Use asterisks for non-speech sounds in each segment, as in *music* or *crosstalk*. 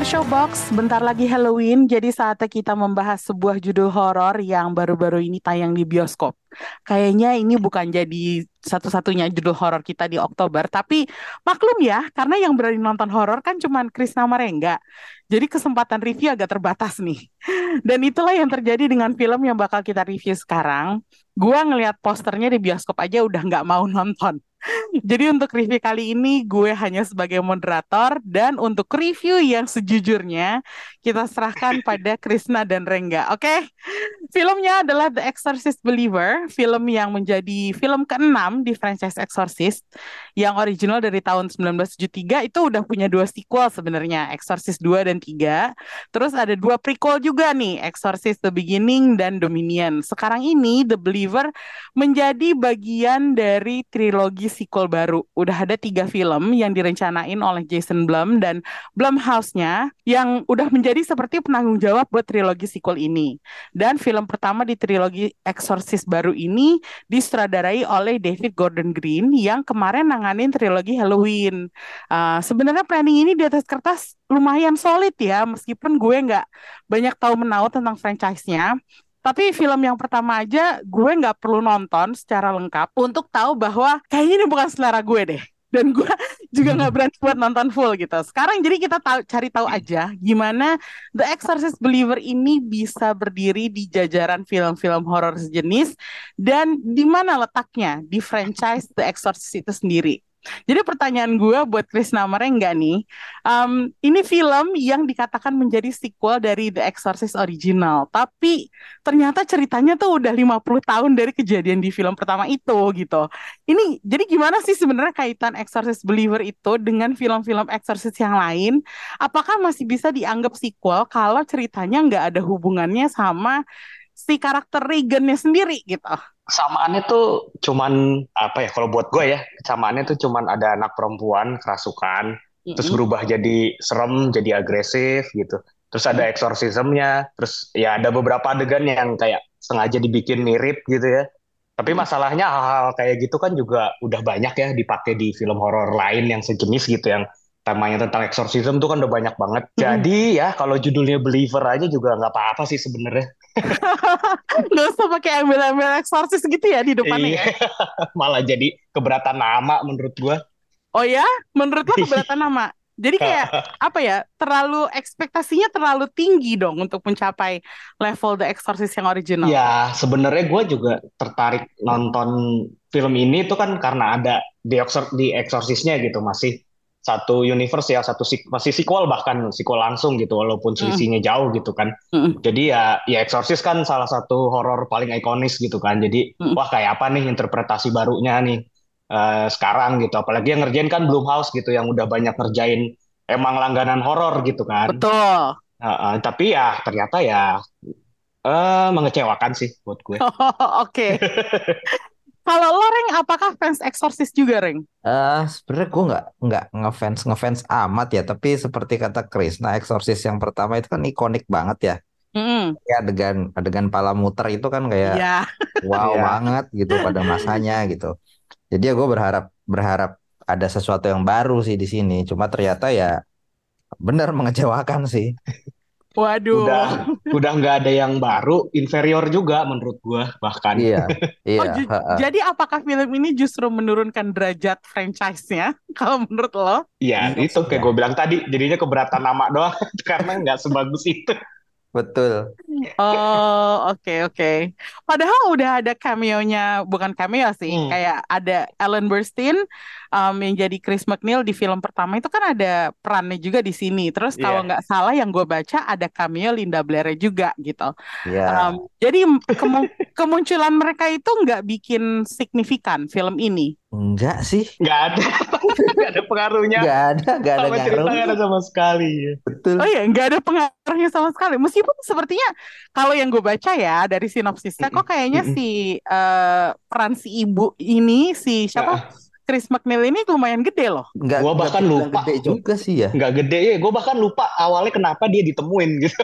Pendengar Showbox, bentar lagi Halloween, jadi saatnya kita membahas sebuah judul horor yang baru-baru ini tayang di bioskop. Kayaknya ini bukan jadi satu-satunya judul horor kita di Oktober, tapi maklum ya, karena yang berani nonton horor kan cuman Krisna Marengga. Jadi kesempatan review agak terbatas nih. Dan itulah yang terjadi dengan film yang bakal kita review sekarang. Gua ngelihat posternya di bioskop aja udah nggak mau nonton. Jadi untuk review kali ini gue hanya sebagai moderator dan untuk review yang sejujurnya kita serahkan pada Krisna dan Rengga. Oke, filmnya adalah The Exorcist Believer, film yang menjadi film keenam di franchise Exorcist yang original dari tahun 1973 itu udah punya dua sequel sebenarnya, Exorcist 2 dan 3. Terus ada dua prequel juga nih, Exorcist The Beginning dan Dominion. Sekarang ini The Believer menjadi bagian dari trilogi sequel baru. Udah ada tiga film yang direncanain oleh Jason Blum dan Blumhouse-nya yang udah menjadi seperti penanggung jawab buat trilogi sequel ini. Dan film pertama di trilogi Exorcist baru ini disutradarai oleh David Gordon Green yang kemarin nanganin trilogi Halloween. Uh, sebenarnya planning ini di atas kertas lumayan solid ya, meskipun gue nggak banyak tahu menau tentang franchise-nya. Tapi film yang pertama aja gue nggak perlu nonton secara lengkap untuk tahu bahwa kayaknya ini bukan selera gue deh. Dan gue *laughs* juga nggak berani buat nonton full gitu. Sekarang jadi kita tahu, cari tahu aja gimana The Exorcist Believer ini bisa berdiri di jajaran film-film horor sejenis dan di mana letaknya di franchise The Exorcist itu sendiri. Jadi pertanyaan gue buat Krisna Marengga nih, um, ini film yang dikatakan menjadi sequel dari The Exorcist original, tapi ternyata ceritanya tuh udah 50 tahun dari kejadian di film pertama itu gitu. Ini jadi gimana sih sebenarnya kaitan Exorcist Believer itu dengan film-film Exorcist yang lain? Apakah masih bisa dianggap sequel kalau ceritanya nggak ada hubungannya sama si karakter Regan-nya sendiri gitu? Samaannya tuh cuman apa ya kalau buat gue ya samaannya tuh cuman ada anak perempuan kerasukan mm-hmm. terus berubah jadi serem jadi agresif gitu. Terus ada eksorsismnya terus ya ada beberapa adegan yang kayak sengaja dibikin mirip gitu ya. Tapi masalahnya hal-hal kayak gitu kan juga udah banyak ya dipakai di film horor lain yang sejenis gitu yang temanya tentang eksorsisme tuh kan udah banyak banget. Jadi ya kalau judulnya believer aja juga nggak apa-apa sih sebenarnya *laughs* Gak usah pakai embel-embel eksorsis gitu ya di depannya ya. *laughs* Malah jadi keberatan nama menurut gua. Oh ya? Menurut lo keberatan *laughs* nama? Jadi kayak apa ya? Terlalu ekspektasinya terlalu tinggi dong untuk mencapai level The Exorcist yang original. Ya, sebenarnya gue juga tertarik nonton film ini tuh kan karena ada di Exorcist-nya gitu masih satu universe ya satu masih sequel bahkan sequel langsung gitu walaupun selisihnya mm. jauh gitu kan. Mm. jadi ya ya Exorcist kan salah satu horor paling ikonis gitu kan. Jadi mm. wah kayak apa nih interpretasi barunya nih uh, sekarang gitu. Apalagi yang ngerjain kan Blumhouse gitu yang udah banyak ngerjain emang langganan horor gitu kan. Betul. Uh, uh, tapi ya ternyata ya uh, mengecewakan sih buat gue. *laughs* Oke *laughs* Kalau lo Reng, apakah fans Exorcist juga Reng? Eh, uh, sebenarnya gue nggak nggak ngefans ngefans amat ya, tapi seperti kata Chris, nah Exorcist yang pertama itu kan ikonik banget ya. Mm. Ya adegan adegan pala muter itu kan kayak yeah. wow *laughs* yeah. banget gitu pada masanya gitu. Jadi ya gue berharap berharap ada sesuatu yang baru sih di sini. Cuma ternyata ya benar mengecewakan sih. *laughs* Waduh. Udah udah nggak ada yang baru, inferior juga menurut gua bahkan. Iya, *laughs* iya. Oh, jadi apakah film ini justru menurunkan derajat franchise-nya *laughs* kalau menurut lo? Iya, iya itu kayak gue bilang tadi, jadinya keberatan nama doang *laughs* karena nggak sebagus itu. Betul. Oh, oke okay, oke. Okay. Padahal udah ada cameo-nya, bukan cameo sih, hmm. kayak ada Ellen Burstyn um, yang jadi Chris McNeil di film pertama itu kan ada perannya juga di sini. Terus yeah. kalau nggak salah yang gue baca ada cameo Linda Blair juga gitu. Yeah. Um, jadi kemu *laughs* kemunculan mereka itu nggak bikin signifikan film ini. Enggak sih. Enggak ada. *laughs* Enggak ada pengaruhnya. Enggak ada, enggak ada sama cerita enggak ada sama sekali. Betul. Oh iya, enggak ada pengaruhnya sama sekali. Meskipun sepertinya kalau yang gue baca ya dari sinopsisnya kok kayaknya si uh, peran si ibu ini si siapa? Nah. Chris McNeil ini lumayan gede loh. Enggak, gua bahkan lupa gede juga sih ya. Enggak gede ya. Gue bahkan lupa awalnya kenapa dia ditemuin gitu.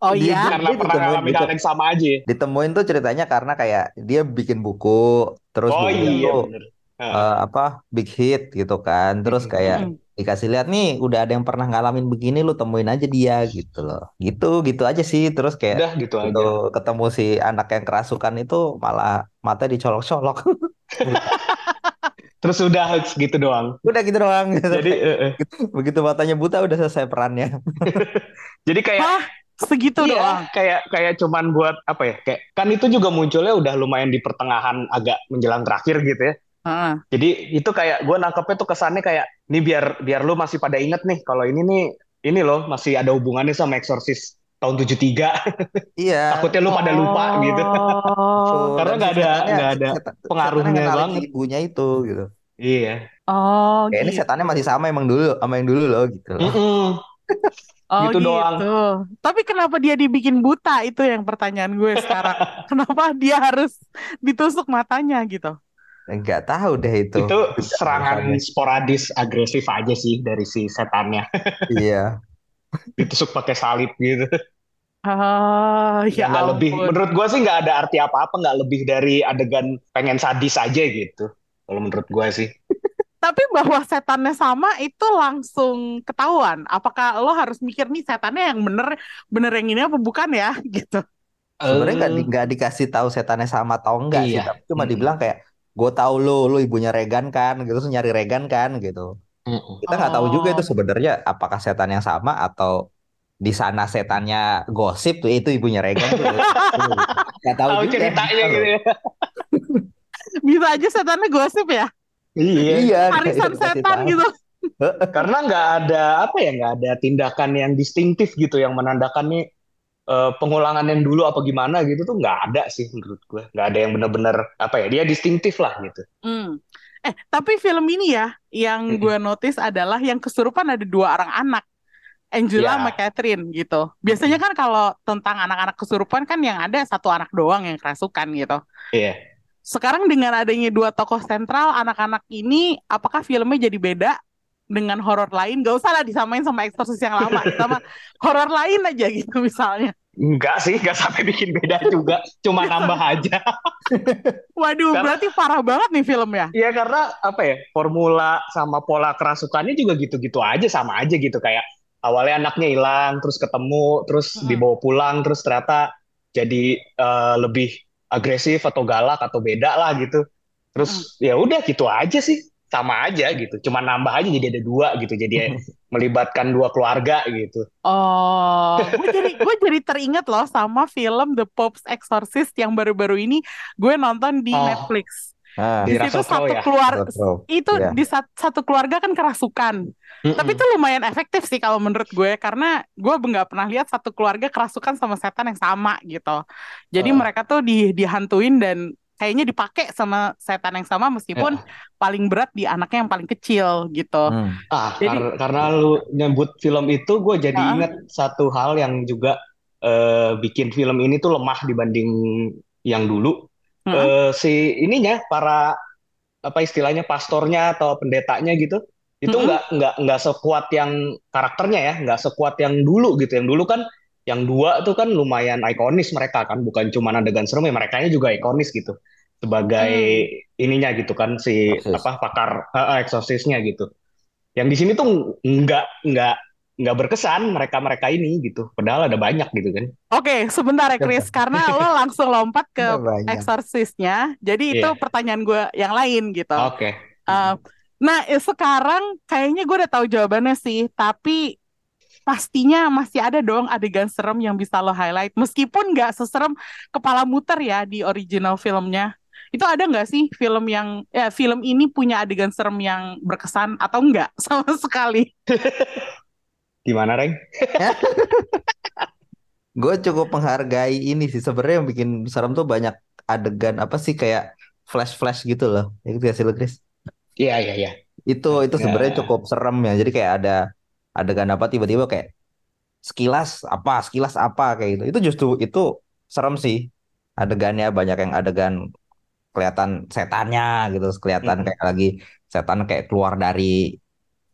Oh iya. Karena dia pernah ngalamin hal yang sama aja. Ditemuin tuh ceritanya karena kayak dia bikin buku terus oh, iya, bener uh, apa big hit gitu kan terus kayak hmm. dikasih lihat nih udah ada yang pernah ngalamin begini lu temuin aja dia gitu loh gitu gitu aja sih terus kayak udah gitu aja ketemu si anak yang kerasukan itu malah mata dicolok-colok *laughs* terus udah gitu doang udah gitu doang jadi uh, *laughs* uh. begitu matanya buta udah selesai perannya *laughs* jadi kayak Hah? segitu iya, doang kayak kayak cuman buat apa ya kayak kan itu juga munculnya udah lumayan di pertengahan agak menjelang terakhir gitu ya Uh. Jadi itu kayak gue nangkepnya tuh kesannya kayak ini biar biar lu masih pada inget nih kalau ini nih ini loh masih ada hubungannya sama Exorcist tahun 73. Iya. *laughs* Takutnya lu pada lupa oh. gitu. Karena nggak ada nggak ada pengaruhnya banget. Ibunya itu gitu. Iya. Oh. Kayak gitu. ini setannya masih sama emang dulu sama yang dulu loh gitu. Loh. Mm -mm. Oh gitu, gitu doang. Tapi kenapa dia dibikin buta itu yang pertanyaan gue sekarang. *laughs* kenapa dia harus ditusuk matanya gitu? Enggak tahu deh itu. Itu serangan sporadis agresif aja sih dari si setannya. iya. *laughs* Ditusuk pakai salib gitu. Ah, ya nggak lebih. Menurut gua sih nggak ada arti apa-apa, nggak lebih dari adegan pengen sadis aja gitu. Kalau menurut gua sih. *laughs* Tapi bahwa setannya sama itu langsung ketahuan. Apakah lo harus mikir nih setannya yang bener bener yang ini apa bukan ya *laughs* gitu? Sebenarnya nggak di, gak dikasih tahu setannya sama atau enggak iya. sih, tapi cuma hmm. dibilang kayak gue tahu lu lu ibunya Regan kan gitu terus nyari Regan kan gitu kita nggak oh. tahu juga itu oh. sebenarnya apakah setan yang sama atau di sana setannya gosip tuh itu ibunya Regan tuh. *laughs* Nggak tahu, tahu juga. ceritanya gitu ya. *laughs* Bisa aja setannya gosip ya? Iya. Iya. Arisan setan gitu. *laughs* Karena nggak ada apa ya nggak ada tindakan yang distintif gitu yang menandakan nih uh, pengulangan yang dulu apa gimana gitu tuh nggak ada sih menurut gue nggak ada yang benar-benar apa ya dia distintif lah gitu. Hmm. eh tapi film ini ya yang gue notice adalah yang kesurupan ada dua orang anak Angela ya. sama Catherine gitu. Biasanya kan kalau tentang anak-anak kesurupan kan yang ada satu anak doang yang kerasukan gitu. Iya. Sekarang dengan adanya dua tokoh sentral anak-anak ini, apakah filmnya jadi beda dengan horor lain gak usah lah disamain sama eksorsis yang lama *laughs* sama horor lain aja gitu misalnya Enggak sih, enggak sampai bikin beda juga, cuma nambah *laughs* aja. *laughs* Waduh, karena, berarti parah banget nih film ya? Iya karena apa ya, formula sama pola kerasukannya juga gitu-gitu aja, sama aja gitu kayak awalnya anaknya hilang, terus ketemu, terus hmm. dibawa pulang, terus ternyata jadi uh, lebih agresif atau galak atau beda lah gitu. Terus hmm. ya udah gitu aja sih sama aja gitu, cuma nambah aja jadi ada dua gitu, jadi *laughs* melibatkan dua keluarga gitu. Oh, *laughs* gue jadi gue jadi teringat loh sama film The Pope's Exorcist yang baru-baru ini gue nonton di oh. Netflix. Ah, di situ satu ya? keluarga itu yeah. di satu keluarga kan kerasukan. Mm -mm. Tapi itu lumayan efektif sih kalau menurut gue karena gue nggak pernah lihat satu keluarga kerasukan sama setan yang sama gitu. Jadi oh. mereka tuh di dihantuin dan kayaknya dipakai sama setan yang sama meskipun yeah. paling berat di anaknya yang paling kecil gitu. Hmm. Ah, jadi, kar karena lu nyebut film itu, gue jadi uh, ingat satu hal yang juga uh, bikin film ini tuh lemah dibanding yang dulu. Uh, uh, si ininya para apa istilahnya pastornya atau pendetanya gitu, itu nggak uh, nggak nggak sekuat yang karakternya ya, nggak sekuat yang dulu gitu. Yang dulu kan yang dua tuh kan lumayan ikonis mereka kan bukan cuma adegan serem ya mereka juga ikonis gitu sebagai hmm. ininya gitu kan si Exorcist. apa pakar uh, exorcisnya gitu yang di sini tuh nggak nggak nggak berkesan mereka-mereka ini gitu. Padahal ada banyak gitu kan. Oke, okay, sebentar ya Chris, *laughs* karena lo langsung lompat ke eksorsisnya. Jadi itu yeah. pertanyaan gue yang lain gitu. Oke. Okay. Uh, nah sekarang kayaknya gue udah tahu jawabannya sih, tapi pastinya masih ada dong adegan serem yang bisa lo highlight meskipun nggak seserem kepala muter ya di original filmnya itu ada nggak sih film yang ya film ini punya adegan serem yang berkesan atau enggak *laughs* sama sekali *laughs* gimana Reng? *laughs* gue cukup menghargai ini sih sebenarnya yang bikin serem tuh banyak adegan apa sih kayak flash flash gitu loh itu gak sih lo Chris? Iya iya iya. Itu itu sebenarnya cukup serem ya. Jadi kayak ada adegan apa tiba-tiba kayak sekilas apa sekilas apa kayak gitu itu justru itu serem sih adegannya banyak yang adegan kelihatan setannya gitu kelihatan hmm. kayak lagi setan kayak keluar dari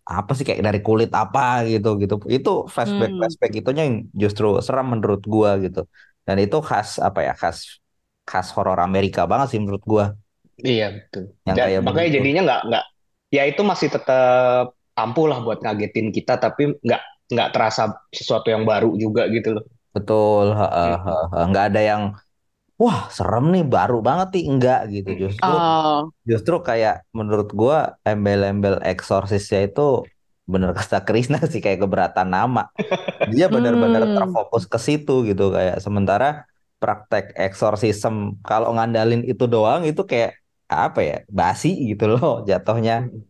apa sih kayak dari kulit apa gitu gitu itu flashback hmm. flashback itunya yang justru serem menurut gua gitu dan itu khas apa ya khas khas horor Amerika banget sih menurut gua iya betul yang kayak makanya begitu. jadinya nggak nggak ya itu masih tetap ampuh lah buat ngagetin kita tapi nggak nggak terasa sesuatu yang baru juga gitu loh betul gitu. nggak ada yang wah serem nih baru banget nih enggak gitu justru oh. justru kayak menurut gua embel-embel eksorsisnya itu bener kata Krisna *laughs* sih kayak keberatan nama dia bener-bener hmm. terfokus ke situ gitu kayak sementara praktek eksorsisme kalau ngandalin itu doang itu kayak apa ya basi gitu loh jatuhnya hmm.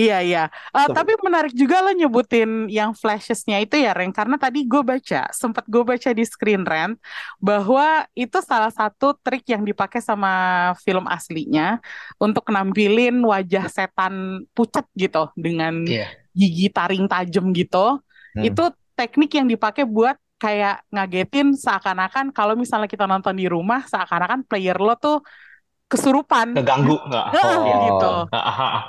Iya iya. Uh, tapi menarik juga lo nyebutin yang flashesnya itu ya Ren karena tadi gue baca sempat gue baca di screen rant bahwa itu salah satu trik yang dipakai sama film aslinya untuk nampilin wajah setan pucat gitu dengan yeah. gigi taring tajam gitu. Hmm. Itu teknik yang dipakai buat kayak ngagetin seakan-akan kalau misalnya kita nonton di rumah seakan-akan player lo tuh kesurupan keganggu nggak *laughs* oh. gitu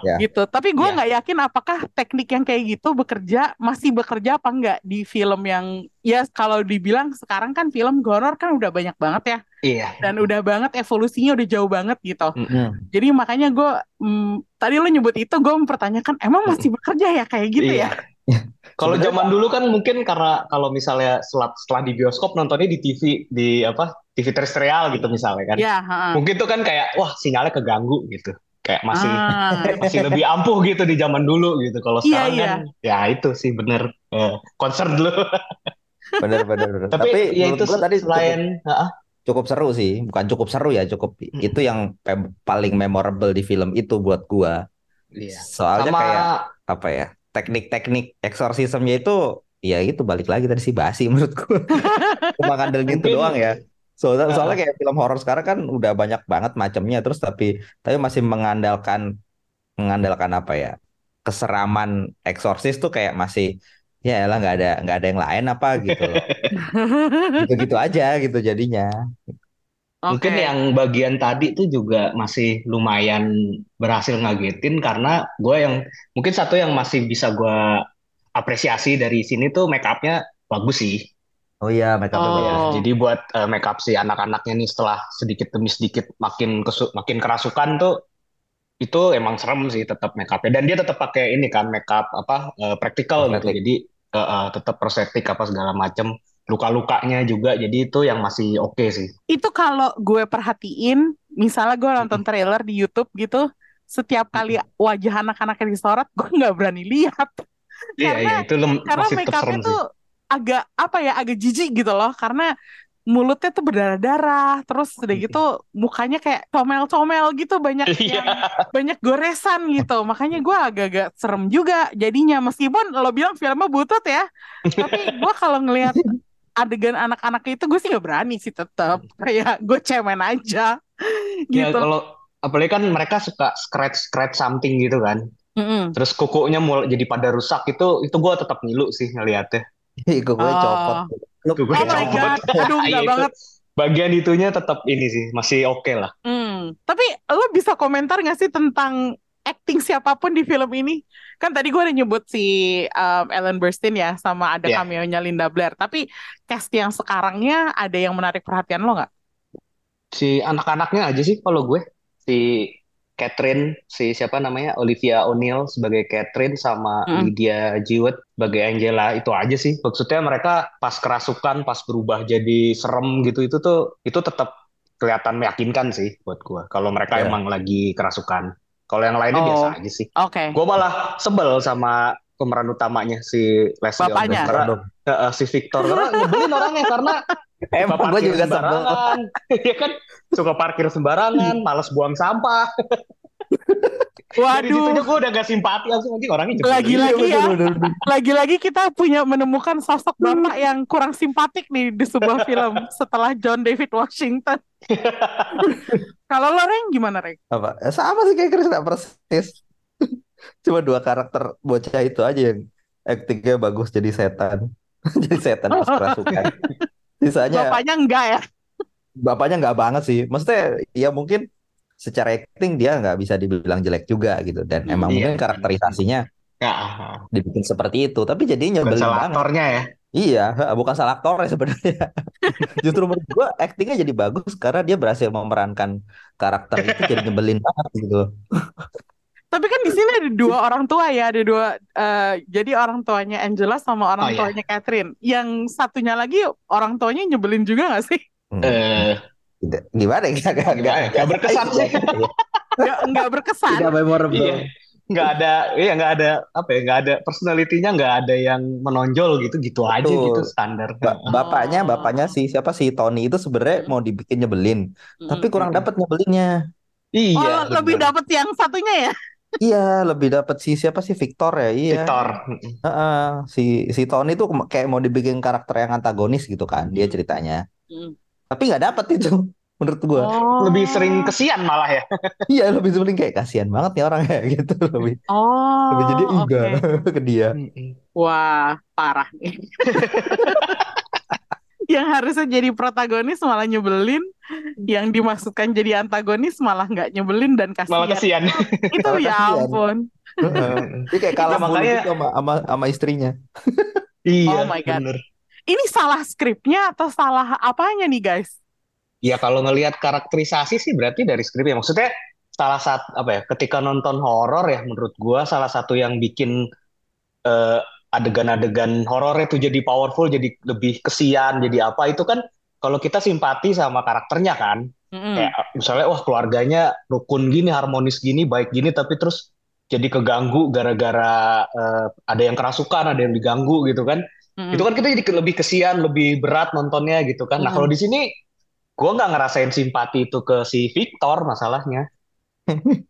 ya. gitu tapi gue ya. nggak ya. yakin apakah teknik yang kayak gitu bekerja masih bekerja apa enggak di film yang ya kalau dibilang sekarang kan film horor kan udah banyak banget ya iya dan udah banget evolusinya udah jauh banget gitu mm -hmm. jadi makanya gue mm, tadi lo nyebut itu gue mempertanyakan emang masih bekerja ya kayak gitu iya. ya *laughs* kalau zaman dulu kan mungkin karena kalau misalnya setelah, setelah di bioskop nontonnya di TV di apa TV terestrial gitu misalnya kan. Ya, uh. Mungkin tuh kan kayak wah sinyalnya keganggu gitu. Kayak masih ah. *laughs* masih lebih ampuh gitu di zaman dulu gitu. Kalau iya, sekarang iya, kan ya itu sih bener eh, concern dulu. bener bener. bener. Tapi, Tapi ya itu tadi selain cukup, uh, cukup seru sih, bukan cukup seru ya, cukup hmm. itu yang paling memorable di film itu buat gua. Iya. Soalnya Sama... kayak apa ya? teknik-teknik eksorsismnya itu ya itu balik lagi dari si basi *laughs* menurutku cuma ngandel gitu doang ya soalnya, soalnya kayak film horor sekarang kan udah banyak banget macamnya terus tapi tapi masih mengandalkan mengandalkan apa ya keseraman eksorsis tuh kayak masih ya lah nggak ada nggak ada yang lain apa gitu *laughs* gitu gitu aja gitu jadinya Okay. Mungkin yang bagian tadi tuh juga masih lumayan berhasil ngagetin karena gue yang mungkin satu yang masih bisa gue apresiasi dari sini tuh make upnya bagus sih. Oh iya, make upnya oh. bagus. Jadi buat uh, make up si anak-anaknya nih setelah sedikit demi sedikit makin kesu makin kerasukan tuh itu emang serem sih tetap make upnya dan dia tetap pakai ini kan make up apa uh, praktikal gitu. Jadi uh, uh, tetap prosetik apa segala macem. Luka-lukanya juga jadi itu yang masih oke okay sih. Itu kalau gue perhatiin misalnya gue nonton trailer di YouTube gitu setiap kali wajah anak-anak yang disorot gue nggak berani lihat. Iya, karena iya, itu karena make upnya tuh agak apa ya agak jijik gitu loh karena mulutnya tuh berdarah-darah terus udah gitu mukanya kayak comel-comel gitu banyak *laughs* iya. yang banyak goresan gitu makanya gue agak-agak serem juga jadinya meskipun lo bilang filmnya butut ya tapi gue kalau ngelihat adegan anak-anak itu gue sih gak berani sih tetap *laughs* kayak gue cemen aja ya, gitu. Ya, kalau apalagi kan mereka suka scratch scratch something gitu kan. Mm-hmm. Terus kukunya mulai jadi pada rusak itu itu gue tetap ngilu sih ngeliatnya. Kukunya oh. copot. Kukunya oh copot. my god, aduh *laughs* enggak banget. Bagian itunya tetap ini sih masih oke okay lah. Mm. Tapi lo bisa komentar gak sih tentang acting siapa pun di film ini. Kan tadi gue udah nyebut si um, Ellen Burstyn ya, sama ada yeah. cameo-nya Linda Blair. Tapi cast yang sekarangnya ada yang menarik perhatian lo nggak? Si anak-anaknya aja sih kalau gue. Si Catherine si siapa namanya Olivia O'Neill sebagai Catherine sama mm. Lydia Jewett sebagai Angela itu aja sih maksudnya mereka pas kerasukan pas berubah jadi serem gitu itu tuh itu tetap kelihatan meyakinkan sih buat gua kalau mereka yeah. emang lagi kerasukan kalau yang lainnya oh. biasa aja sih oke okay. gua malah sebel sama pemeran utamanya si Leslie Bapaknya. karena uh, si Victor karena nyebelin orangnya karena *laughs* Emang gue juga sebel. *laughs* Iya kan suka parkir sembarangan, males buang sampah. *laughs* Waduh. Situ gue udah gak simpati langsung lagi orangnya juga. Lagi-lagi ya. Lagi-lagi kita punya menemukan sosok bapak yang kurang simpatik nih di sebuah film setelah John David Washington. Kalau lo Reng gimana Reng? Apa? Sama sih kayak Chris persis. Cuma dua karakter bocah itu aja yang aktingnya bagus jadi setan. *laughs* jadi setan pas kerasukan. Sisanya bapaknya enggak ya? Bapaknya enggak banget sih. Maksudnya ya mungkin secara acting dia nggak bisa dibilang jelek juga gitu dan emang iya. mungkin karakterisasinya ya. dibikin seperti itu tapi jadinya bukan salah banget. aktornya ya iya bukan salah aktornya sebenarnya *laughs* justru menurut gua actingnya jadi bagus karena dia berhasil memerankan karakter itu jadi nyebelin banget gitu Tapi kan di sini ada dua orang tua ya, ada dua. Uh, jadi orang tuanya Angela sama orang oh, iya. tuanya iya. Catherine. Yang satunya lagi orang tuanya nyebelin juga gak sih? Hmm. Uh, gimana ya? Gak, gak, gak, gak berkesan sih. Gak, gak berkesan. Tidak memorable. Iya. Nggak ada, iya nggak ada apa ya, nggak ada personalitinya, nggak ada yang menonjol gitu, gitu aja gitu standar. Ba bapaknya, bapaknya si siapa si Tony itu sebenarnya mau dibikin nyebelin, hmm. tapi kurang dapat nyebelinnya. Iya. Oh, lebih dapat yang satunya ya? Iya, lebih dapat si siapa sih Victor ya? Iya. Victor. Uh, uh, si si Tony tuh kayak mau dibikin karakter yang antagonis gitu kan, dia ceritanya. Hmm. Tapi nggak dapat itu *laughs* menurut gua. Oh. Lebih sering kesian malah ya. *laughs* iya, lebih sering kayak kasihan banget nih orang ya *laughs* gitu lebih. Oh. Lebih jadi enggak okay. ke dia. Wah, parah nih. Yang harusnya jadi protagonis malah nyebelin, yang dimasukkan jadi antagonis malah nggak nyebelin dan kasihan. Malah kasihan. *laughs* Itu ya ampun. Dia kayak kalah makanya... sama, sama sama istrinya. *laughs* iya. Oh my god. Bener. Ini salah skripnya atau salah apanya nih guys? Ya kalau ngelihat karakterisasi sih berarti dari skripnya. Maksudnya salah satu apa ya? Ketika nonton horor ya menurut gua salah satu yang bikin uh, adegan-adegan horor itu jadi powerful, jadi lebih kesian, jadi apa itu kan kalau kita simpati sama karakternya kan. Mm-hmm. Kayak misalnya wah keluarganya rukun gini, harmonis gini, baik gini tapi terus jadi keganggu gara-gara uh, ada yang kerasukan, ada yang diganggu gitu kan. Mm-hmm. Itu kan kita jadi lebih kesian, lebih berat nontonnya gitu kan. Nah, mm-hmm. kalau di sini gue nggak ngerasain simpati itu ke si Victor masalahnya.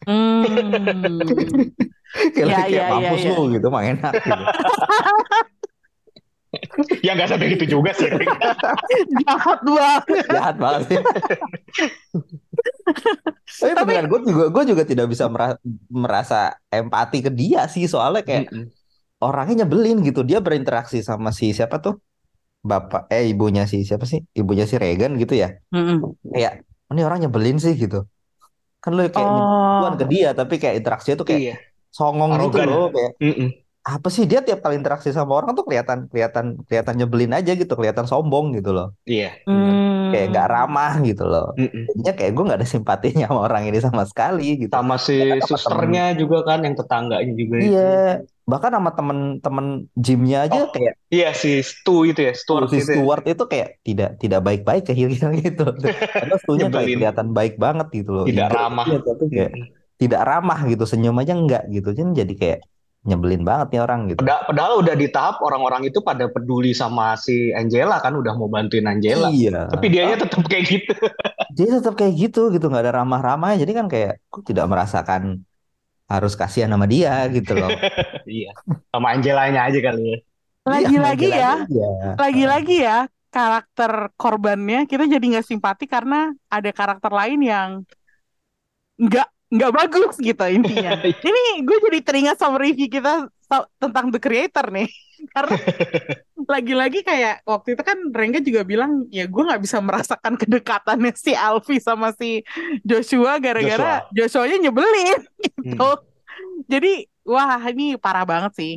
Hmm. kayak ya, kayak ya, mampus ya, lu gitu mah enak gitu. *laughs* ya nggak sampai gitu juga sih. Jahat banget. Jahat banget sih. Tapi, Tapi beneran gue juga gue juga tidak bisa merasa, merasa empati ke dia sih soalnya kayak mm -mm. orangnya nyebelin gitu. Dia berinteraksi sama si siapa tuh? Bapak eh ibunya si siapa sih? Ibunya si Regan gitu ya. Mm -mm. Kayak ini orang nyebelin sih gitu. Kan lu kayak oh. ke dia tapi kayak interaksinya tuh kayak iya songong gitu Arogan. gitu loh kayak mm -mm. Apa sih dia tiap kali interaksi sama orang tuh kelihatan kelihatan kelihatan nyebelin aja gitu kelihatan sombong gitu loh. Iya. Mm. kayak nggak ramah gitu loh. Mm -mm. jadinya kayak gue nggak ada simpatinya sama orang ini sama sekali gitu. Sama si susternya juga kan yang tetangganya juga iya. Itu. bahkan sama temen-temen gymnya aja oh, kayak iya si Stu itu ya Stuart si itu ya. Stuart ya. itu kayak tidak tidak baik-baik ke *laughs* gitu. Karena Stu-nya kayak kelihatan baik banget gitu loh. Tidak ramah. Ya, tapi kayak tidak ramah gitu senyum aja enggak gitu. Jadi kayak nyebelin banget nih orang gitu. Padahal, padahal udah di tahap orang-orang itu pada peduli sama si Angela kan udah mau bantuin Angela. Iya. Tapi dianya tetap kayak gitu. *laughs* Dia tetap kayak gitu gitu nggak ada ramah-ramah jadi kan kayak aku tidak merasakan harus kasihan sama dia gitu loh. *laughs* iya. Sama Angelanya aja kali ya. Lagi-lagi ya. Lagi-lagi ya karakter korbannya kita jadi nggak simpati karena ada karakter lain yang nggak nggak bagus gitu intinya. *laughs* Ini gue jadi teringat sama review kita tentang The Creator nih. *laughs* Karena lagi-lagi kayak waktu itu kan Rengga juga bilang ya gue nggak bisa merasakan kedekatannya si Alfi sama si Joshua gara-gara Joshua. nya nyebelin *laughs* gitu. Hmm. Jadi wah ini parah banget sih.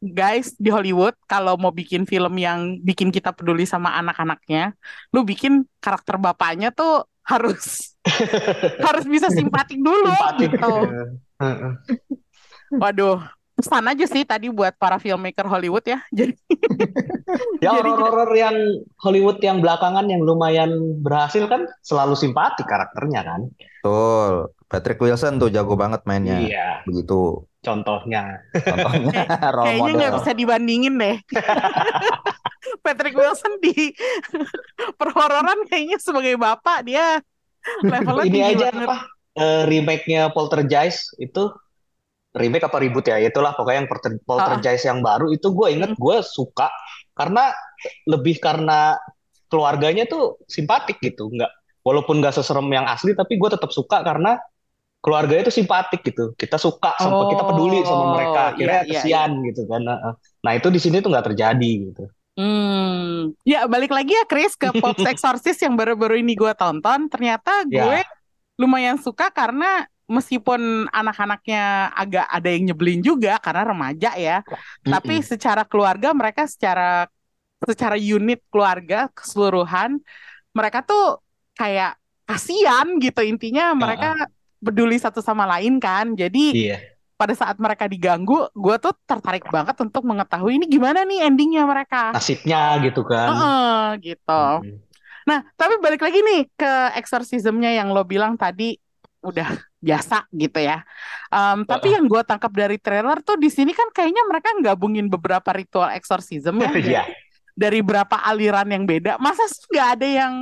Guys di Hollywood kalau mau bikin film yang bikin kita peduli sama anak-anaknya, lu bikin karakter bapaknya tuh harus *laughs* harus bisa simpatik dulu simpatik. gitu. Waduh, pesan aja sih tadi buat para filmmaker Hollywood ya. *laughs* Jadi ya horor-horor yang Hollywood yang belakangan yang lumayan berhasil kan selalu simpatik karakternya kan. Betul. Patrick Wilson tuh jago banget mainnya. Iya. Begitu. Contohnya. Contohnya. *laughs* Kayaknya nggak bisa dibandingin deh. Patrick Wilson di perhororan kayaknya sebagai bapak dia levelnya Ini aja apa? Uh, remake-nya Poltergeist itu remake apa reboot ya itulah pokoknya yang Poltergeist uh. yang baru itu gue inget gue suka karena lebih karena keluarganya tuh simpatik gitu nggak walaupun nggak seserem yang asli tapi gue tetap suka karena keluarganya tuh simpatik gitu kita suka sampai oh, kita peduli sama mereka oh, kira iya, iya, kesian iya. gitu kan nah itu di sini tuh nggak terjadi gitu Hmm, ya balik lagi ya Chris ke Pop *laughs* Exorcist yang baru-baru ini gue tonton. Ternyata gue yeah. lumayan suka karena meskipun anak-anaknya agak ada yang nyebelin juga karena remaja ya, mm-hmm. tapi secara keluarga mereka secara secara unit keluarga keseluruhan mereka tuh kayak kasihan gitu intinya mereka uh peduli satu sama lain kan. Jadi yeah. Pada saat mereka diganggu, gue tuh tertarik banget untuk mengetahui ini gimana nih endingnya mereka. Nasibnya gitu kan. Uh-uh, gitu. Mm-hmm. Nah, tapi balik lagi nih ke eksorsismnya yang lo bilang tadi udah biasa gitu ya. Um, tapi yang gue tangkap dari trailer tuh di sini kan kayaknya mereka gabungin beberapa ritual exorcism ya. *laughs* yeah. Dari berapa aliran yang beda. Masa nggak ada yang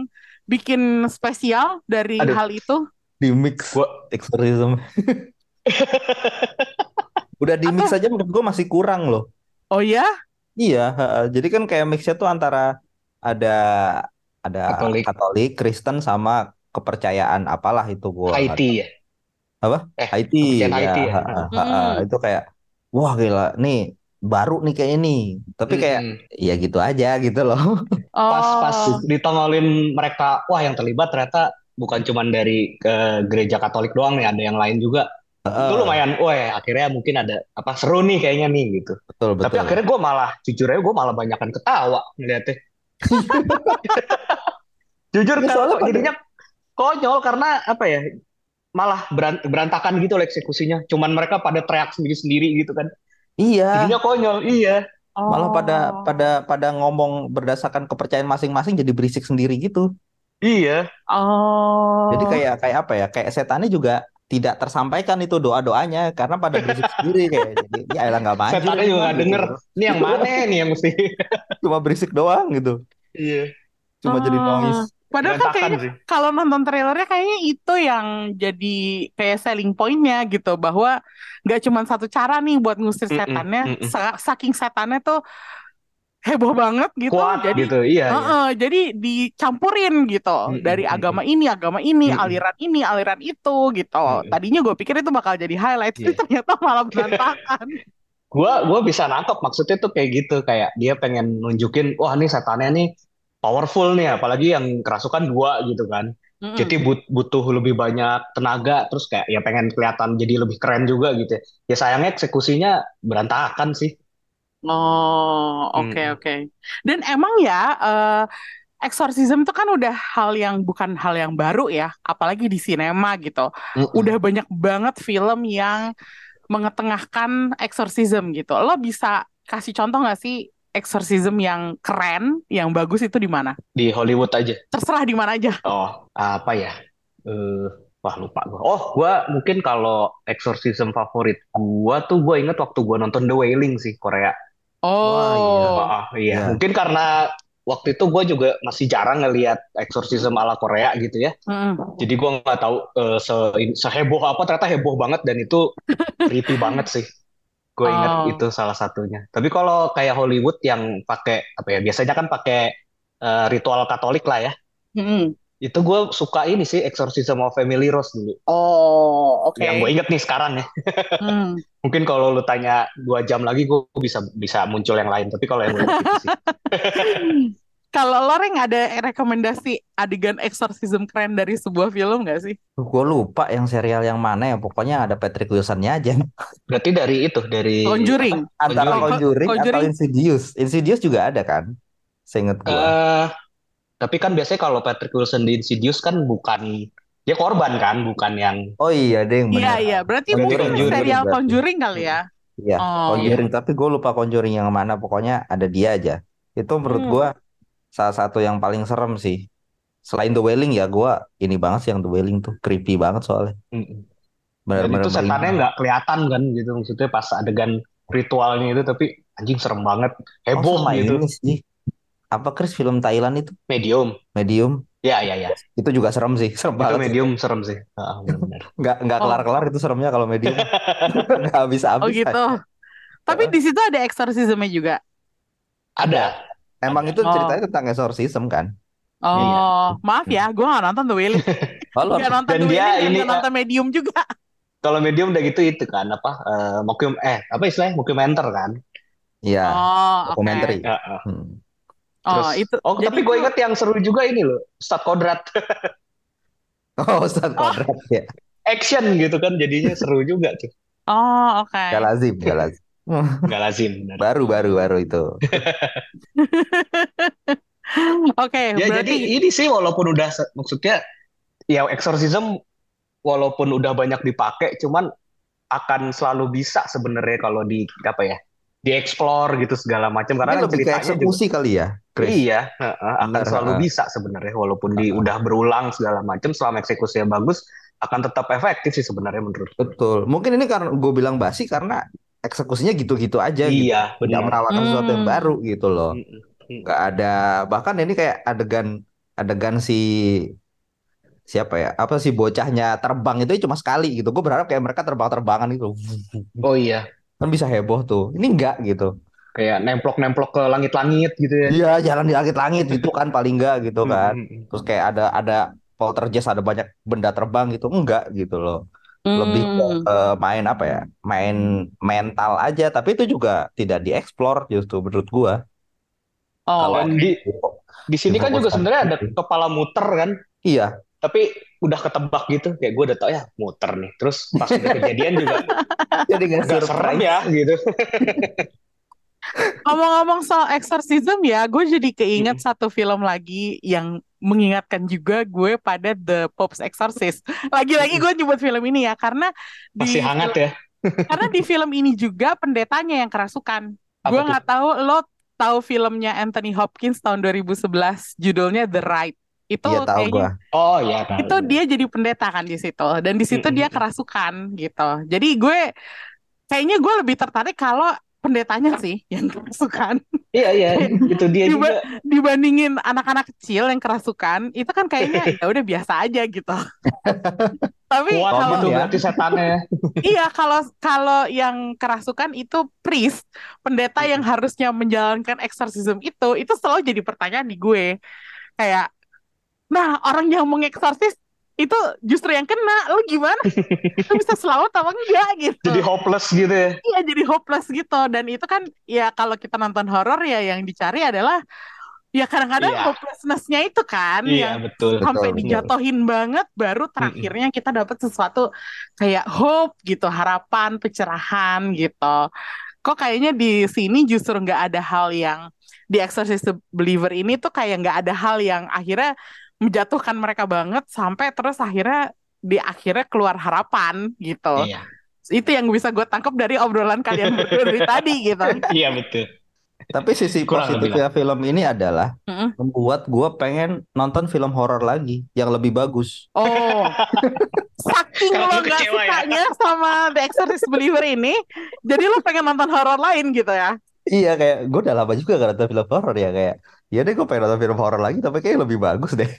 bikin spesial dari Aduh. hal itu? Di mix gua... exorcism. *laughs* *laughs* Udah di mix aja menurut gue masih kurang loh. Oh ya? Iya, jadi kan kayak mixnya tuh antara ada ada Katolik, Katolik Kristen sama kepercayaan apalah itu gue. Haiti ya apa eh, IT ya, IT ya. Ha, ha, ha, hmm. itu kayak wah gila nih baru nih kayak ini tapi kayak hmm. ya gitu aja gitu loh pas pas oh. ditongolin mereka wah yang terlibat ternyata bukan cuma dari ke gereja Katolik doang nih ada yang lain juga uh, itu lumayan wah akhirnya mungkin ada apa seru nih kayaknya nih gitu betul, betul. tapi akhirnya gue malah jujur aja gue malah banyakkan ketawa ngeliatnya *laughs* jujur ya, kalau jadinya konyol karena apa ya malah berantakan gitu loh eksekusinya. Cuman mereka pada teriak sendiri-sendiri gitu kan. Iya. Jadinya konyol, iya. Oh. Malah pada pada pada ngomong berdasarkan kepercayaan masing-masing jadi berisik sendiri gitu. Iya. Oh. Jadi kayak kayak apa ya? Kayak setannya juga tidak tersampaikan itu doa-doanya karena pada berisik *laughs* sendiri kayak jadi ya elah nggak maju. Setannya juga nggak gitu. denger. Ini yang mana nih yang mesti *laughs* cuma berisik doang gitu. Iya. Cuma oh. jadi noise. Padahal kan kayaknya kalau nonton trailernya kayaknya itu yang jadi kayak selling pointnya gitu bahwa nggak cuma satu cara nih buat ngusir setannya, mm -mm, mm -mm. saking setannya tuh heboh banget gitu. Kuat jadi gitu, iya, uh -uh, iya. Jadi dicampurin gitu mm -mm, dari agama ini, agama ini, mm -mm. aliran ini, aliran itu gitu. Mm -mm. Tadinya gue pikir itu bakal jadi highlight, yeah. *laughs* ternyata malah berantakan. *laughs* gua gua bisa nangkep maksudnya tuh kayak gitu kayak dia pengen nunjukin wah nih setannya nih powerful nih apalagi yang kerasukan dua gitu kan mm-hmm. jadi but, butuh lebih banyak tenaga terus kayak ya pengen kelihatan jadi lebih keren juga gitu ya, ya sayangnya eksekusinya berantakan sih oh oke okay, hmm. oke okay. dan emang ya uh, Exorcism itu kan udah hal yang bukan hal yang baru ya, apalagi di sinema gitu. Mm-mm. Udah banyak banget film yang mengetengahkan exorcism gitu. Lo bisa kasih contoh gak sih exorcism yang keren, yang bagus itu di mana? Di Hollywood aja. Terserah di mana aja. Oh, apa ya? Uh, wah lupa gue. Oh, gue mungkin kalau exorcism favorit gue tuh gue inget waktu gue nonton The Wailing sih Korea. Oh, wah, iya. Oh, iya. Yeah. Mungkin karena waktu itu gue juga masih jarang ngelihat exorcism ala Korea gitu ya. Mm. Jadi gue nggak tahu uh, se seheboh apa ternyata heboh banget dan itu *laughs* creepy banget sih. Gue ingat oh. itu salah satunya. Tapi kalau kayak Hollywood yang pakai apa ya? Biasanya kan pakai uh, ritual Katolik lah ya. Mm-hmm. Itu gue suka ini sih Exorcism of Family Rose dulu. Oh, oke. Okay. Yang gue inget nih sekarang ya. mm. *laughs* Mungkin kalau lu tanya dua jam lagi gue bisa bisa muncul yang lain. Tapi kalau yang gue itu sih. *laughs* Kalau lo Reng ada rekomendasi adegan exorcism keren dari sebuah film gak sih? Gue lupa yang serial yang mana ya. Pokoknya ada Patrick Wilsonnya aja. *laughs* Berarti dari itu, dari... Conjuring. Antara Conjuring, Conjuring atau Insidious. Insidious juga ada kan? Seinget gue. Uh, tapi kan biasanya kalau Patrick Wilson di Insidious kan bukan dia korban kan, bukan yang Oh iya, deh yang Iya, iya. Berarti mungkin Conjuring, serial berarti. Conjuring kali ya. Iya, Oh, Conjuring. Tapi gue lupa Conjuring yang mana. Pokoknya ada dia aja. Itu menurut Hmm. gue salah satu yang paling serem sih. Selain The Wailing ya, gue ini banget sih yang The Wailing tuh creepy banget soalnya. Mm-mm. Dan Benar-benar itu setannya merinding. nggak kelihatan kan gitu maksudnya pas adegan ritualnya itu tapi anjing serem banget Oh heboh sama gitu ini sih. Apa Chris film Thailand itu? medium Medium. ya ya ya Itu juga serem sih. Serem itu banget sih. medium serem sih *laughs* Ah, benar-benar. Nggak nggak Oh. kelar-kelar itu seremnya kalau medium. *laughs* Nggak Oh habis-habis. gitu. Tapi di situ ada exorcismnya juga. ada Emang itu Oh. ceritanya tentang exorcism kan? Oh, Iya. maaf ya, gue gak nonton The Wailing. *laughs* Oh, lo Gak nonton Dan The dia Wailing, ini, gak nonton Medium juga. kalau medium udah gitu itu kan apa eh mockum eh apa istilahnya mockumenter kan Iya, Oh, dokumenter. Ya, ah. Hmm. Oh, Terus, itu. oh jadi tapi gue inget yang seru juga ini loh Ustadz Kodrat *laughs* Oh, Ustadz Kodrat ya. action gitu kan jadinya seru juga tuh *laughs* Oh, oke. Gak lazim, gak lazim. *laughs* nggak lazim benar. Baru, baru, baru itu. Oke, Ya berarti jadi ini sih walaupun udah maksudnya ya exorcism walaupun udah banyak dipakai cuman akan selalu bisa sebenarnya kalau di apa ya dieksplor gitu segala macam karena Ini kan lebih ke ceritanya juga eksekusi kali ya, Chris. iya heeh, akan Benar, selalu heeh. bisa sebenarnya walaupun di udah berulang segala macam selama eksekusinya bagus akan tetap efektif sih sebenarnya menurut. Betul. Mungkin ini karena gue bilang basi karena eksekusinya gitu-gitu aja gitu. Iya Tidak benar. menawarkan sesuatu yang Hmm. baru gitu loh. Nggak ada bahkan ini kayak adegan adegan si siapa ya? Apa sih bocahnya terbang itu cuma sekali gitu. Gue berharap kayak mereka terbang-terbangan gitu. Oh iya Kan bisa heboh tuh. Ini enggak gitu. Kayak nemplok-nemplok ke langit-langit gitu ya. Iya, jalan di langit-langit *laughs* gitu kan paling enggak gitu kan. Mm-mm. Terus kayak ada ada poltergeist ada banyak benda terbang gitu. Enggak gitu loh. Lebih ke Hmm. eh, main apa ya? Main mental aja, tapi itu juga tidak dieksplor justru menurut gua. Oh, Kalau di di sini kan juga sebenarnya ada gitu. kepala muter kan Iya, tapi udah ketebak gitu kayak gue udah tau ya muter nih terus pas udah kejadian juga *laughs* jadi nggak gak serem ya gitu *laughs* Ngomong-ngomong soal exorcism ya, gue jadi keinget satu film lagi yang mengingatkan juga gue pada The Pope's Exorcist. Lagi-lagi gue nyebut film ini ya, karena di masih hangat ya *laughs* karena di film ini juga pendetanya yang kerasukan. Apa Gue tuh? nggak tahu lo tahu filmnya Anthony Hopkins tahun 2011 judulnya The Rite. Itu Iya tahu kayaknya gua. oh ya tahu. itu dia jadi pendeta kan di situ dan di situ dia kerasukan gitu. Jadi gue kayaknya gue lebih tertarik kalau pendetanya sih yang kerasukan iya iya *laughs* itu dia Diba- juga dibandingin anak-anak kecil yang kerasukan itu kan kayaknya *laughs* ya udah biasa aja gitu. *laughs* Tapi kuat kalau gitu ya. berarti setannya iya kalau kalau yang kerasukan itu priest, pendeta yang harusnya menjalankan eksorsisme itu itu selalu jadi pertanyaan di gue. Kayak nah orang yang mengeksorsis itu justru yang kena, lu gimana? Lu bisa selamat apa enggak gitu? jadi hopeless gitu ya Iya jadi hopeless gitu dan itu kan ya kalau kita nonton horor ya yang dicari adalah ya kadang-kadang Iya. hopelessness-nya itu kan iya yang betul sampai Betul, betul. dijatohin banget baru terakhirnya kita dapat sesuatu kayak hope gitu, harapan, pencerahan gitu. Kok kayaknya di sini justru nggak ada hal yang di Exorcist Believer ini tuh kayak nggak ada hal yang akhirnya menjatuhkan mereka banget sampai terus akhirnya di akhirnya keluar harapan gitu. iya Itu yang bisa gue tangkap dari obrolan kalian berdua dari *laughs* tadi gitu. iya betul Tapi sisi Kurang lebih positifnya film ini adalah Mm-mm. membuat gua pengen nonton film horor lagi yang lebih bagus. Oh, *laughs* saking lo gak ya? sukanya sama The Exorcist Believer ini, jadi lo pengen nonton horor lain gitu ya? Iya kayak gue udah lama juga gak nonton film horor ya kayak ya deh gue pengen nonton film horor lagi tapi kayak lebih bagus deh.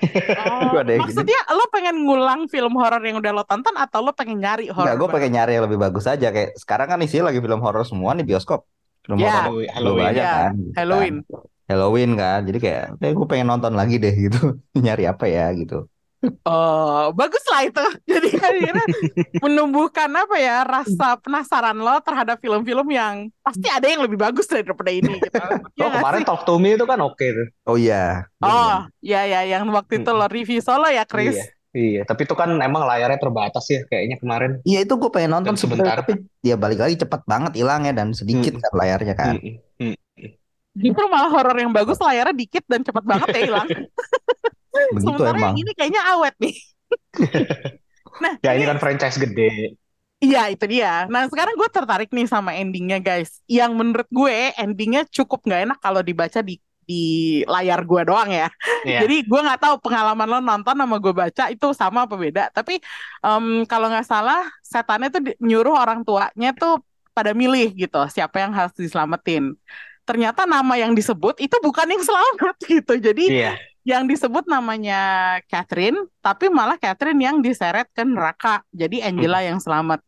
Oh, Gua ada yang gini. maksudnya lo pengen ngulang film horor yang udah lo tonton atau lo pengen nyari horor? Enggak, gue pengen nyari yang lebih bagus aja kayak sekarang kan isinya lagi film horor semua nih bioskop. Film Ya. horor Halloween Halloween banyak Ya, kan. gitu Halloween. kan. Halloween kan. Jadi kayak kayak gue pengen nonton lagi deh *laughs* gitu. nyari apa ya gitu. Oh, bagus lah itu. *laughs* Jadi akhirnya menumbuhkan apa ya rasa penasaran lo terhadap film-film yang pasti ada yang lebih bagus daripada ini gitu. *laughs* Ya oh kemarin sih? Talk to Me itu kan oke tuh Oh iya. Oh, ya ya yang waktu itu lo review solo ya, Chris. iya iya tapi itu kan emang layarnya terbatas ya kayaknya kemarin Iya itu gue pengen nonton Dan sebentar. tapi ya balik lagi cepet banget hilangnya dan sedikit Hmm. kan layarnya kan. Mm-mm. Mm. Justru malah horor yang bagus layarnya dikit dan cepet banget ya hilang. *laughs* Begitu Sementara emang. yang ini kayaknya awet nih. *laughs* nah, ya ini, kan franchise gede. Iya itu dia. Nah sekarang gue tertarik nih sama endingnya guys. Yang menurut gue endingnya cukup nggak enak kalau dibaca di di layar gue doang ya. Yeah. Jadi gue nggak tahu pengalaman lo nonton sama gue baca itu sama apa beda. Tapi um, kalau nggak salah setannya tuh nyuruh orang tuanya tuh pada milih gitu siapa yang harus diselamatin. Ternyata nama yang disebut itu bukan yang selamat *laughs* gitu. Jadi yeah yang disebut namanya Catherine, tapi malah Catherine yang diseret ke neraka. Jadi Angela hmm. yang selamat.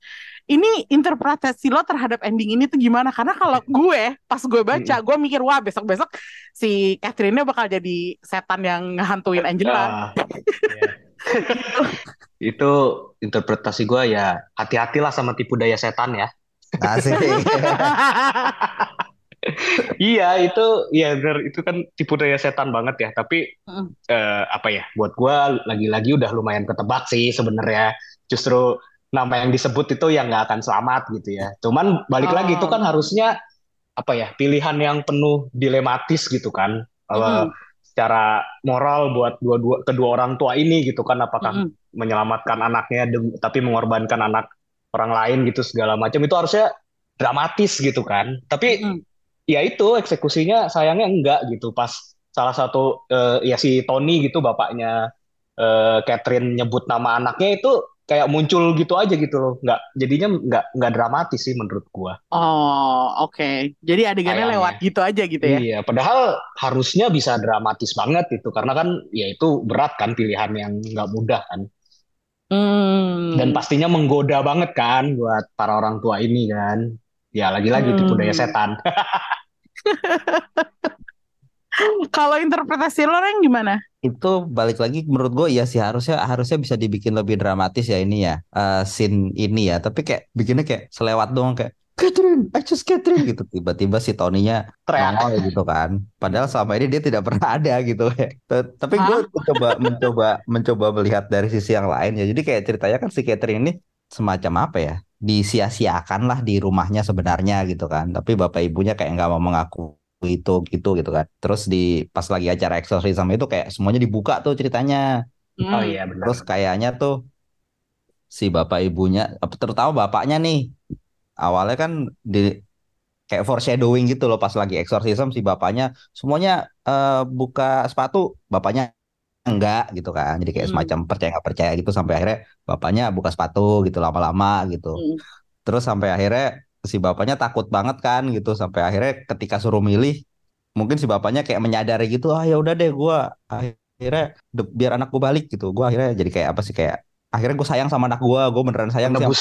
Ini interpretasi lo terhadap ending ini tuh gimana? Karena kalau gue pas gue baca, hmm. gue mikir wah besok-besok si Catherine-nya bakal jadi setan yang ngehantuin Angela. Uh, yeah. itu interpretasi gue ya hati-hatilah sama tipu daya setan ya. Asik. *laughs* iya itu ya benar itu kan tipu daya setan banget ya. Tapi uh. uh, apa ya buat gue lagi-lagi udah lumayan ketebak sih sebenarnya. Justru nama yang disebut itu yang nggak akan selamat gitu ya. Cuman balik oh. lagi itu kan harusnya apa ya pilihan yang penuh dilematis gitu kan. Uh, secara moral buat dua-dua kedua orang tua ini gitu kan. Apakah mm menyelamatkan anaknya tapi mengorbankan anak orang lain gitu segala macam. Itu harusnya dramatis gitu kan. Tapi ya itu eksekusinya sayangnya enggak gitu. Pas salah satu uh, ya si Tony gitu bapaknya uh, Catherine nyebut nama anaknya itu kayak muncul gitu aja gitu loh. Nggak jadinya nggak nggak dramatis sih menurut gua. Oh oke. Okay. jadi adegannya Kayaknya. lewat gitu aja gitu ya? Iya padahal harusnya bisa dramatis banget itu karena kan ya itu berat kan pilihan yang nggak mudah kan. Hmm. dan pastinya menggoda banget kan buat para orang tua ini kan ya lagi-lagi hmm. tipu daya setan *laughs* Kalau interpretasi lo yang gimana? Itu balik lagi menurut gue ya sih harusnya harusnya bisa dibikin lebih dramatis ya ini ya uh, scene ini ya. Tapi kayak bikinnya kayak selewat doang kayak Catherine, I just Catherine gitu. Tiba-tiba si Tony-nya nongol gitu kan. Padahal selama ini dia tidak pernah ada gitu. Tapi gue mencoba mencoba mencoba melihat dari sisi yang lain ya. Jadi kayak ceritanya kan si Catherine ini semacam apa ya? Disia-siakan lah di rumahnya sebenarnya gitu kan. Tapi bapak ibunya kayak nggak mau mengaku itu gitu gitu kan. Terus di pas lagi acara eksorsisme itu kayak semuanya dibuka tuh ceritanya. Hmm. oh iya benar terus kayaknya tuh si bapak ibunya terutama bapaknya nih awalnya kan di kayak foreshadowing gitu loh pas lagi eksorsisme si bapaknya semuanya uh, buka sepatu bapaknya enggak gitu kan. Jadi kayak hmm. semacam percaya nggak percaya gitu sampai akhirnya bapaknya buka sepatu gitu lama-lama gitu. Hmm. terus sampai akhirnya si bapaknya takut banget kan gitu. Sampai akhirnya ketika suruh milih mungkin si bapaknya kayak menyadari gitu ah ya udah deh gue akhirnya biar anak gue balik gitu. Gue akhirnya jadi kayak apa sih kayak akhirnya gue sayang sama anak gue gue beneran sayang sama gue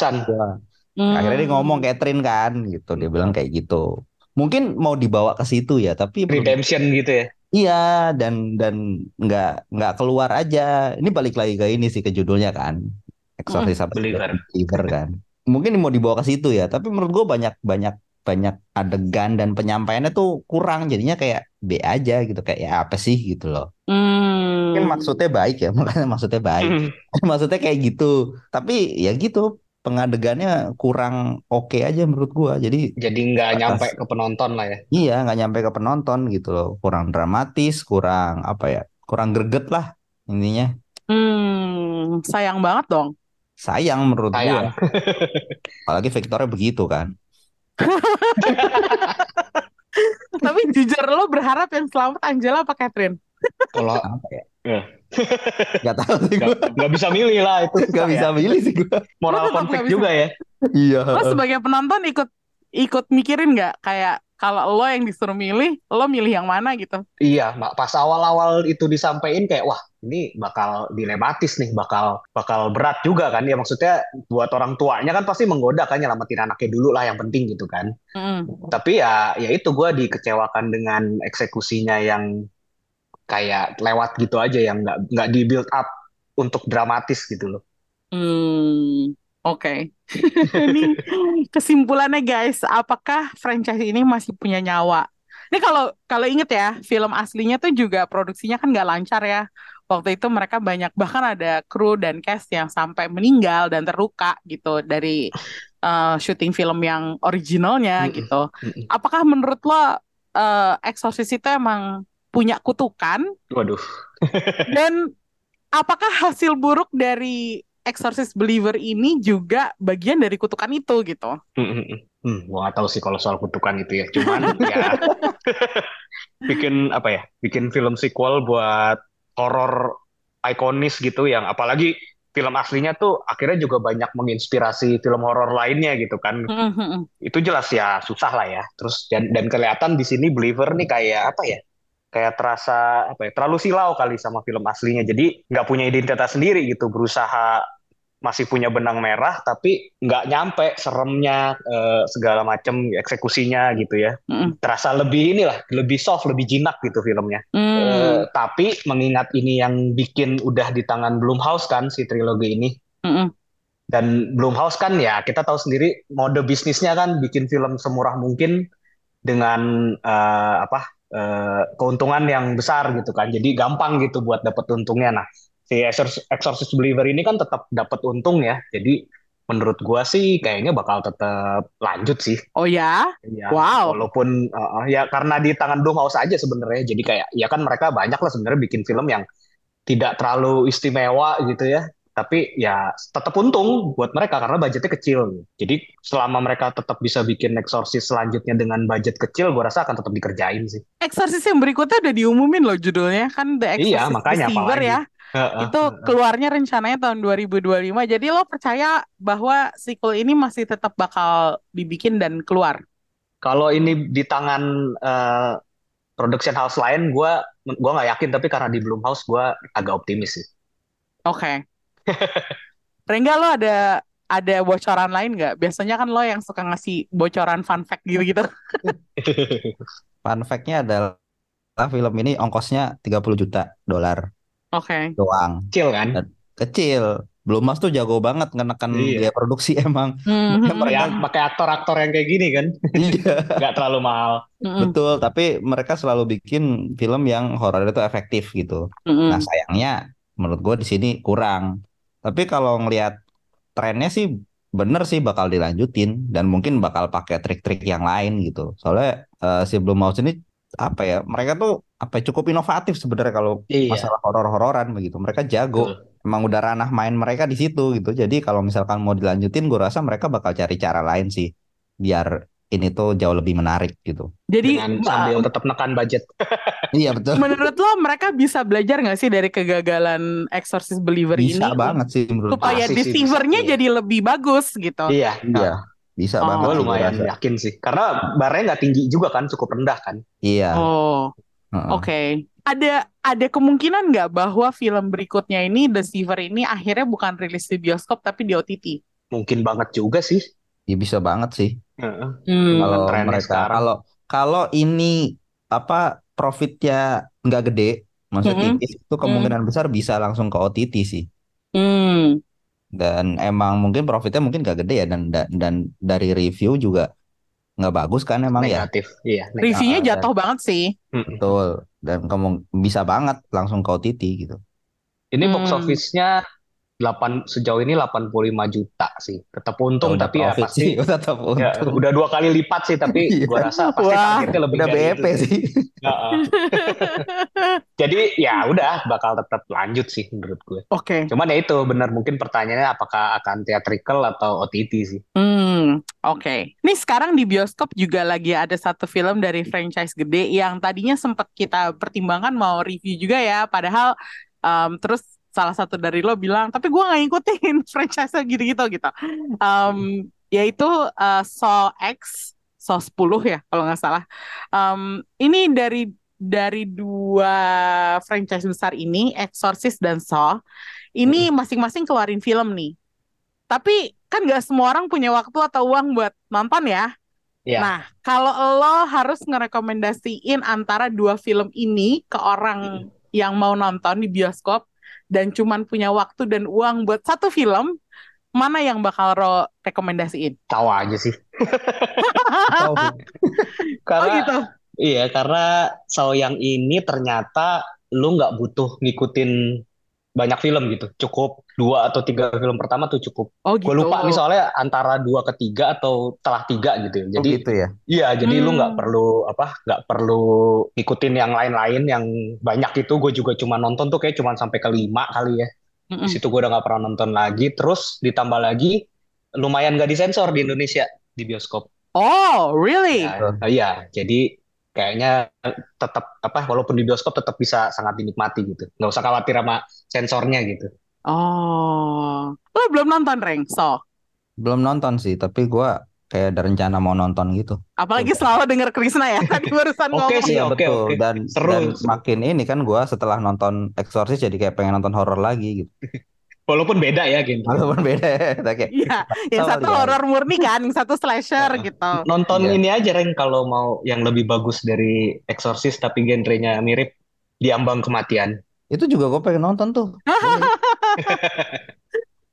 hmm. akhirnya dia ngomong Catherine kan gitu. Dia bilang kayak gitu. Mungkin mau dibawa ke situ ya tapi redemption gitu ya Iya dan dan nggak nggak keluar aja. Ini balik lagi ke ini sih ke judulnya kan. Exorcist hmm, believer. believer kan. Mungkin mau dibawa ke situ ya, tapi menurut gue banyak banyak banyak adegan dan penyampaiannya tuh kurang jadinya kayak B aja gitu kayak ya apa sih gitu loh. Hmm. Mungkin maksudnya baik ya, *laughs* makanya maksudnya baik. Hmm. *laughs* maksudnya kayak gitu. Tapi ya gitu pengadegannya kurang oke okay aja menurut gua. Jadi jadi nggak nyampe ke penonton lah ya. Iya, nggak nyampe ke penonton gitu loh. Kurang dramatis, kurang apa ya? Kurang greget lah intinya. Hmm, sayang banget dong. Sayang menurut sayang. gua. *laughs* Apalagi Victornya begitu kan. *laughs* Tapi jujur lo berharap yang selamat Angela apa Catherine? Kalau apa ya? *laughs* Yeah. Gak tahu sih gue. Gak, gak bisa milih lah itu. Gak bisa ya. milih sih gue. Moral konflik juga ya. Iya. Lo sebagai penonton ikut ikut mikirin nggak kayak kalau lo yang disuruh milih, lo milih yang mana gitu? Iya, pas awal-awal itu disampaikan kayak wah ini bakal dilematis nih, bakal bakal berat juga kan ya maksudnya buat orang tuanya kan pasti menggoda kan nyelamatin anaknya dulu lah yang penting gitu kan. Mm. Tapi ya ya itu gue dikecewakan dengan eksekusinya yang kayak lewat gitu aja yang nggak nggak di build up untuk dramatis gitu loh. Hmm, oke. Okay. *laughs* ini kesimpulannya guys, apakah franchise ini masih punya nyawa? Ini kalau kalau inget ya, film aslinya tuh juga produksinya kan nggak lancar ya. Waktu itu mereka banyak bahkan ada kru dan cast yang sampai meninggal dan terluka gitu dari uh, syuting film yang originalnya gitu. Apakah menurut lo uh, Exorcist itu emang punya kutukan. Waduh. *laughs* dan apakah hasil buruk dari Exorcist Believer ini juga bagian dari kutukan itu gitu? Hmm, hmm, hmm. hmm gua gak tahu sih kalau soal kutukan itu ya. Cuman *laughs* ya bikin apa ya? Bikin film sequel buat horor ikonis gitu yang apalagi film aslinya tuh akhirnya juga banyak menginspirasi film horor lainnya gitu kan. Mm-hmm. Itu jelas ya susah lah ya. Terus dan dan kelihatan di sini Believer nih kayak apa ya? Kayak terasa apa ya? Terlalu silau kali sama film aslinya. Jadi nggak punya identitas sendiri gitu. Berusaha masih punya benang merah tapi nggak nyampe seremnya uh, segala macam eksekusinya gitu ya mm. terasa lebih inilah lebih soft lebih jinak gitu filmnya mm. uh, tapi mengingat ini yang bikin udah di tangan Blumhouse kan si trilogi ini mm -mm. dan Blumhouse kan ya kita tahu sendiri mode bisnisnya kan bikin film semurah mungkin dengan uh, apa uh, keuntungan yang besar gitu kan jadi gampang gitu buat dapat untungnya nah si Exorcist Believer ini kan tetap dapat untung ya. Jadi menurut gua sih kayaknya bakal tetap lanjut sih. Oh ya? ya wow. Walaupun uh, ya karena di tangan Blumhouse aja sebenarnya. Jadi kayak ya kan mereka banyak lah sebenarnya bikin film yang tidak terlalu istimewa gitu ya. Tapi ya tetap untung buat mereka karena budgetnya kecil. Jadi selama mereka tetap bisa bikin Exorcist selanjutnya dengan budget kecil, gue rasa akan tetap dikerjain sih. Exorcist yang berikutnya udah diumumin loh judulnya kan The Exorcist iya, makanya, Deceiver ya itu keluarnya rencananya tahun 2025. Jadi lo percaya bahwa sequel ini masih tetap bakal dibikin dan keluar? Kalau ini di tangan uh, production house lain, gue gua nggak yakin. Tapi karena di House, gue agak optimis sih. Oke. Okay. Rengga lo ada ada bocoran lain nggak? Biasanya kan lo yang suka ngasih bocoran fun fact gitu-gitu. *laughs* fun fact-nya adalah film ini ongkosnya 30 juta dolar. Oke. Okay. Doang. Kecil kan? Kecil. Belum Mas tuh jago banget ngenekan iya. biaya produksi *laughs* emang. Mm-hmm. mereka ya, pakai aktor-aktor yang kayak gini kan. *laughs* Iya. Gak terlalu mahal. Mm-hmm. Betul, tapi mereka selalu bikin film yang horor itu efektif gitu. Mm-hmm. Nah, sayangnya menurut gue di sini kurang. Tapi kalau ngelihat trennya sih bener sih bakal dilanjutin dan mungkin bakal pakai trik-trik yang lain gitu. Soalnya uh, si Blumhouse ini apa ya mereka tuh apa ya, cukup inovatif sebenarnya kalau iya. masalah horor-hororan begitu mereka jago Betul. emang udah ranah main mereka di situ gitu jadi kalau misalkan mau dilanjutin gue rasa mereka bakal cari cara lain sih biar ini tuh jauh lebih menarik gitu jadi Dengan sambil tetap nekan budget *laughs* iya betul menurut lo mereka bisa belajar nggak sih dari kegagalan Exorcist Believer bisa ini bisa banget sih menurut supaya Deceiver-nya jadi lebih bagus gitu iya iya bisa oh. banget. Gue lumayan rasa. yakin sih. Karena barnya nggak tinggi juga kan, cukup rendah kan. Iya. Oh. Uh -uh. Oke. Okay. Ada ada kemungkinan nggak bahwa film berikutnya ini The Deceiver ini akhirnya bukan rilis di bioskop tapi di OTT? Mungkin banget juga sih. Ya bisa banget sih. Hmm. Kalau mereka kalau kalau ini apa profitnya nggak gede, maksudnya mm -hmm. itu kemungkinan mm. besar bisa langsung ke OTT sih. Hmm dan emang mungkin profitnya mungkin gak gede ya dan dan dari review juga nggak bagus kan emang ya? negatif, ya iya negatif. reviewnya jatuh dan, banget sih betul dan kamu bisa banget langsung ke OTT gitu ini box hmm. office-nya 8 sejauh ini 85 juta sih. Tetap untung oh, tapi ya pasti sih, *laughs* tetap ya, untung. Ya, udah dua kali lipat sih tapi iya. gua rasa pasti Wah, targetnya lebih udah BEP itu. sih. *laughs* Jadi ya udah bakal tetap lanjut sih menurut gue. Oke. Okay. Cuman ya itu benar mungkin pertanyaannya apakah akan theatrical atau OTT sih. Hmm, oke. Okay. Nih sekarang di bioskop juga lagi ada satu film dari franchise gede yang tadinya sempat kita pertimbangkan mau review juga ya padahal um, terus salah satu dari lo bilang tapi gue nggak ngikutin *laughs* franchise gitu-gitu gitu. Um, yaitu uh, Saw X Saw 10 ya kalau nggak salah. Um, ini dari dari dua franchise besar ini Exorcist dan Saw ini masing-masing keluarin film nih. Tapi kan nggak semua orang punya waktu atau uang buat nonton ya. Yeah. Nah, kalau lo harus ngerekomendasiin antara dua film ini ke orang yang mau nonton di bioskop, dan cuman punya waktu dan uang buat satu film, mana yang bakal Ro rekomendasiin? Tahu aja sih. *laughs* karena oh gitu. Iya, karena Sao yang ini ternyata lu nggak butuh ngikutin banyak film gitu. Cukup dua atau tiga film pertama tuh cukup. Oh gitu. Gue lupa nih soalnya antara dua ke tiga atau telah tiga gitu. Oh Jadi gitu ya. iya, jadi lu nggak Hmm. perlu apa, nggak perlu ikutin yang lain-lain yang banyak itu. Gue juga cuma nonton tuh kayak cuma sampai ke lima kali ya. Di Mm-mm. situ gue udah nggak pernah nonton lagi. Terus ditambah lagi lumayan gak disensor di Indonesia di bioskop. Oh, really? Ya, iya, jadi kayaknya tetap apa walaupun di bioskop tetap bisa sangat dinikmati gitu. Nggak usah khawatir sama sensornya gitu. Oh, lo belum nonton Reng, so. Belum nonton sih, tapi gua kayak ada rencana mau nonton gitu. Apalagi selalu denger Krisna ya, tadi *laughs* barusan Oke ngomong. sih, Iya oke, betul. oke. Dan Seru, dan seru. makin ini kan gua setelah nonton Exorcist jadi kayak pengen nonton horor lagi gitu. *laughs* Walaupun beda ya gitu. Walaupun beda, *laughs* kita kayak Iya, yang Sama satu horor murni kan, yang satu slasher Nah. gitu. Nonton Iya. ini aja Reng kalau mau yang lebih bagus dari Exorcist tapi genrenya mirip Diambang Kematian. itu juga gue pengen nonton tuh. *laughs*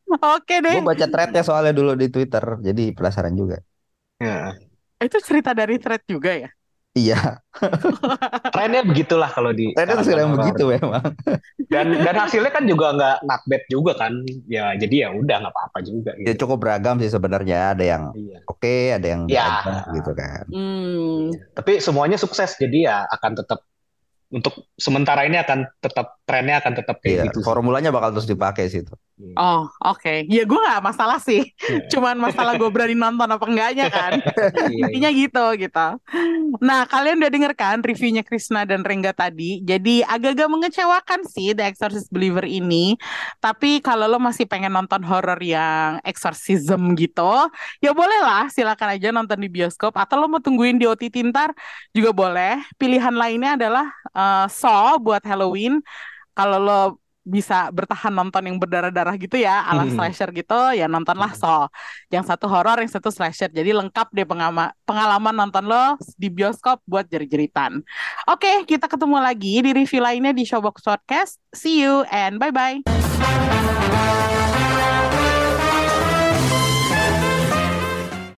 Oke deh, Gue baca threadnya soalnya dulu di Twitter, jadi penasaran juga. Ya. itu cerita dari thread juga ya? Iya, *laughs* Trennya begitulah kalau di yang horor. begitu memang. *laughs* Dan dan hasilnya kan juga nggak not bad juga kan. Ya jadi ya udah nggak apa-apa juga Ya gitu. cukup beragam sih sebenarnya. Ada yang Iya. oke, ada yang Ya. biasa gitu kan. Hmm, Tapi semuanya sukses jadi ya akan tetap untuk sementara ini akan tetap trennya akan tetap kayak Iya, gitu. sih. formulanya bakal terus dipakai sih itu. Oh oke. Ya gue nggak masalah sih, Iya. cuman masalah gue berani nonton apa enggaknya kan. *laughs* Iya, Intinya gitu gitu. Nah, kalian udah denger kan reviewnya Krisna dan Rengga tadi. Jadi agak-agak mengecewakan sih The Exorcist Believer ini. Tapi kalau lo masih pengen nonton horor yang exorcism gitu, ya boleh lah silakan aja nonton di bioskop atau lo mau tungguin di OTT ntar juga boleh. Pilihan lainnya adalah eh, Saw buat Halloween. Kalau lo bisa bertahan nonton yang berdarah-darah gitu ya, ala Hmm. slasher gitu, ya nontonlah Saw. Yang satu horor, yang satu slasher. Jadi lengkap deh pengama- pengalaman nonton lo di bioskop buat jerit-jeritan. Oke, kita ketemu lagi di review lainnya di Showbox Podcast. See you and bye-bye.